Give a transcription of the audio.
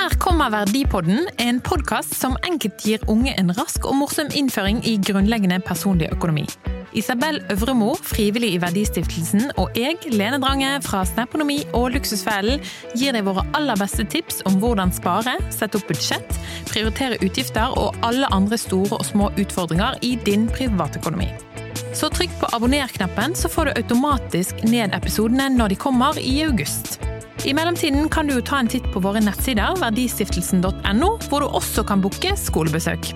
Her kommer Verdipodden, en podkast som enkelt gir unge en rask og morsom innføring i grunnleggende personlig økonomi. Isabel Øvremo, frivillig i Verdistiftelsen, og jeg, Lene Drange fra Snaponomi og Luksusfellen, gir deg våre aller beste tips om hvordan spare, sette opp budsjett, prioritere utgifter og alle andre store og små utfordringer i din privatøkonomi. Så trykk på abonner-knappen, så får du automatisk ned episodene når de kommer i august. I mellomtiden kan du ta en titt på våre nettsider verdistiftelsen.no, hvor du også kan booke skolebesøk.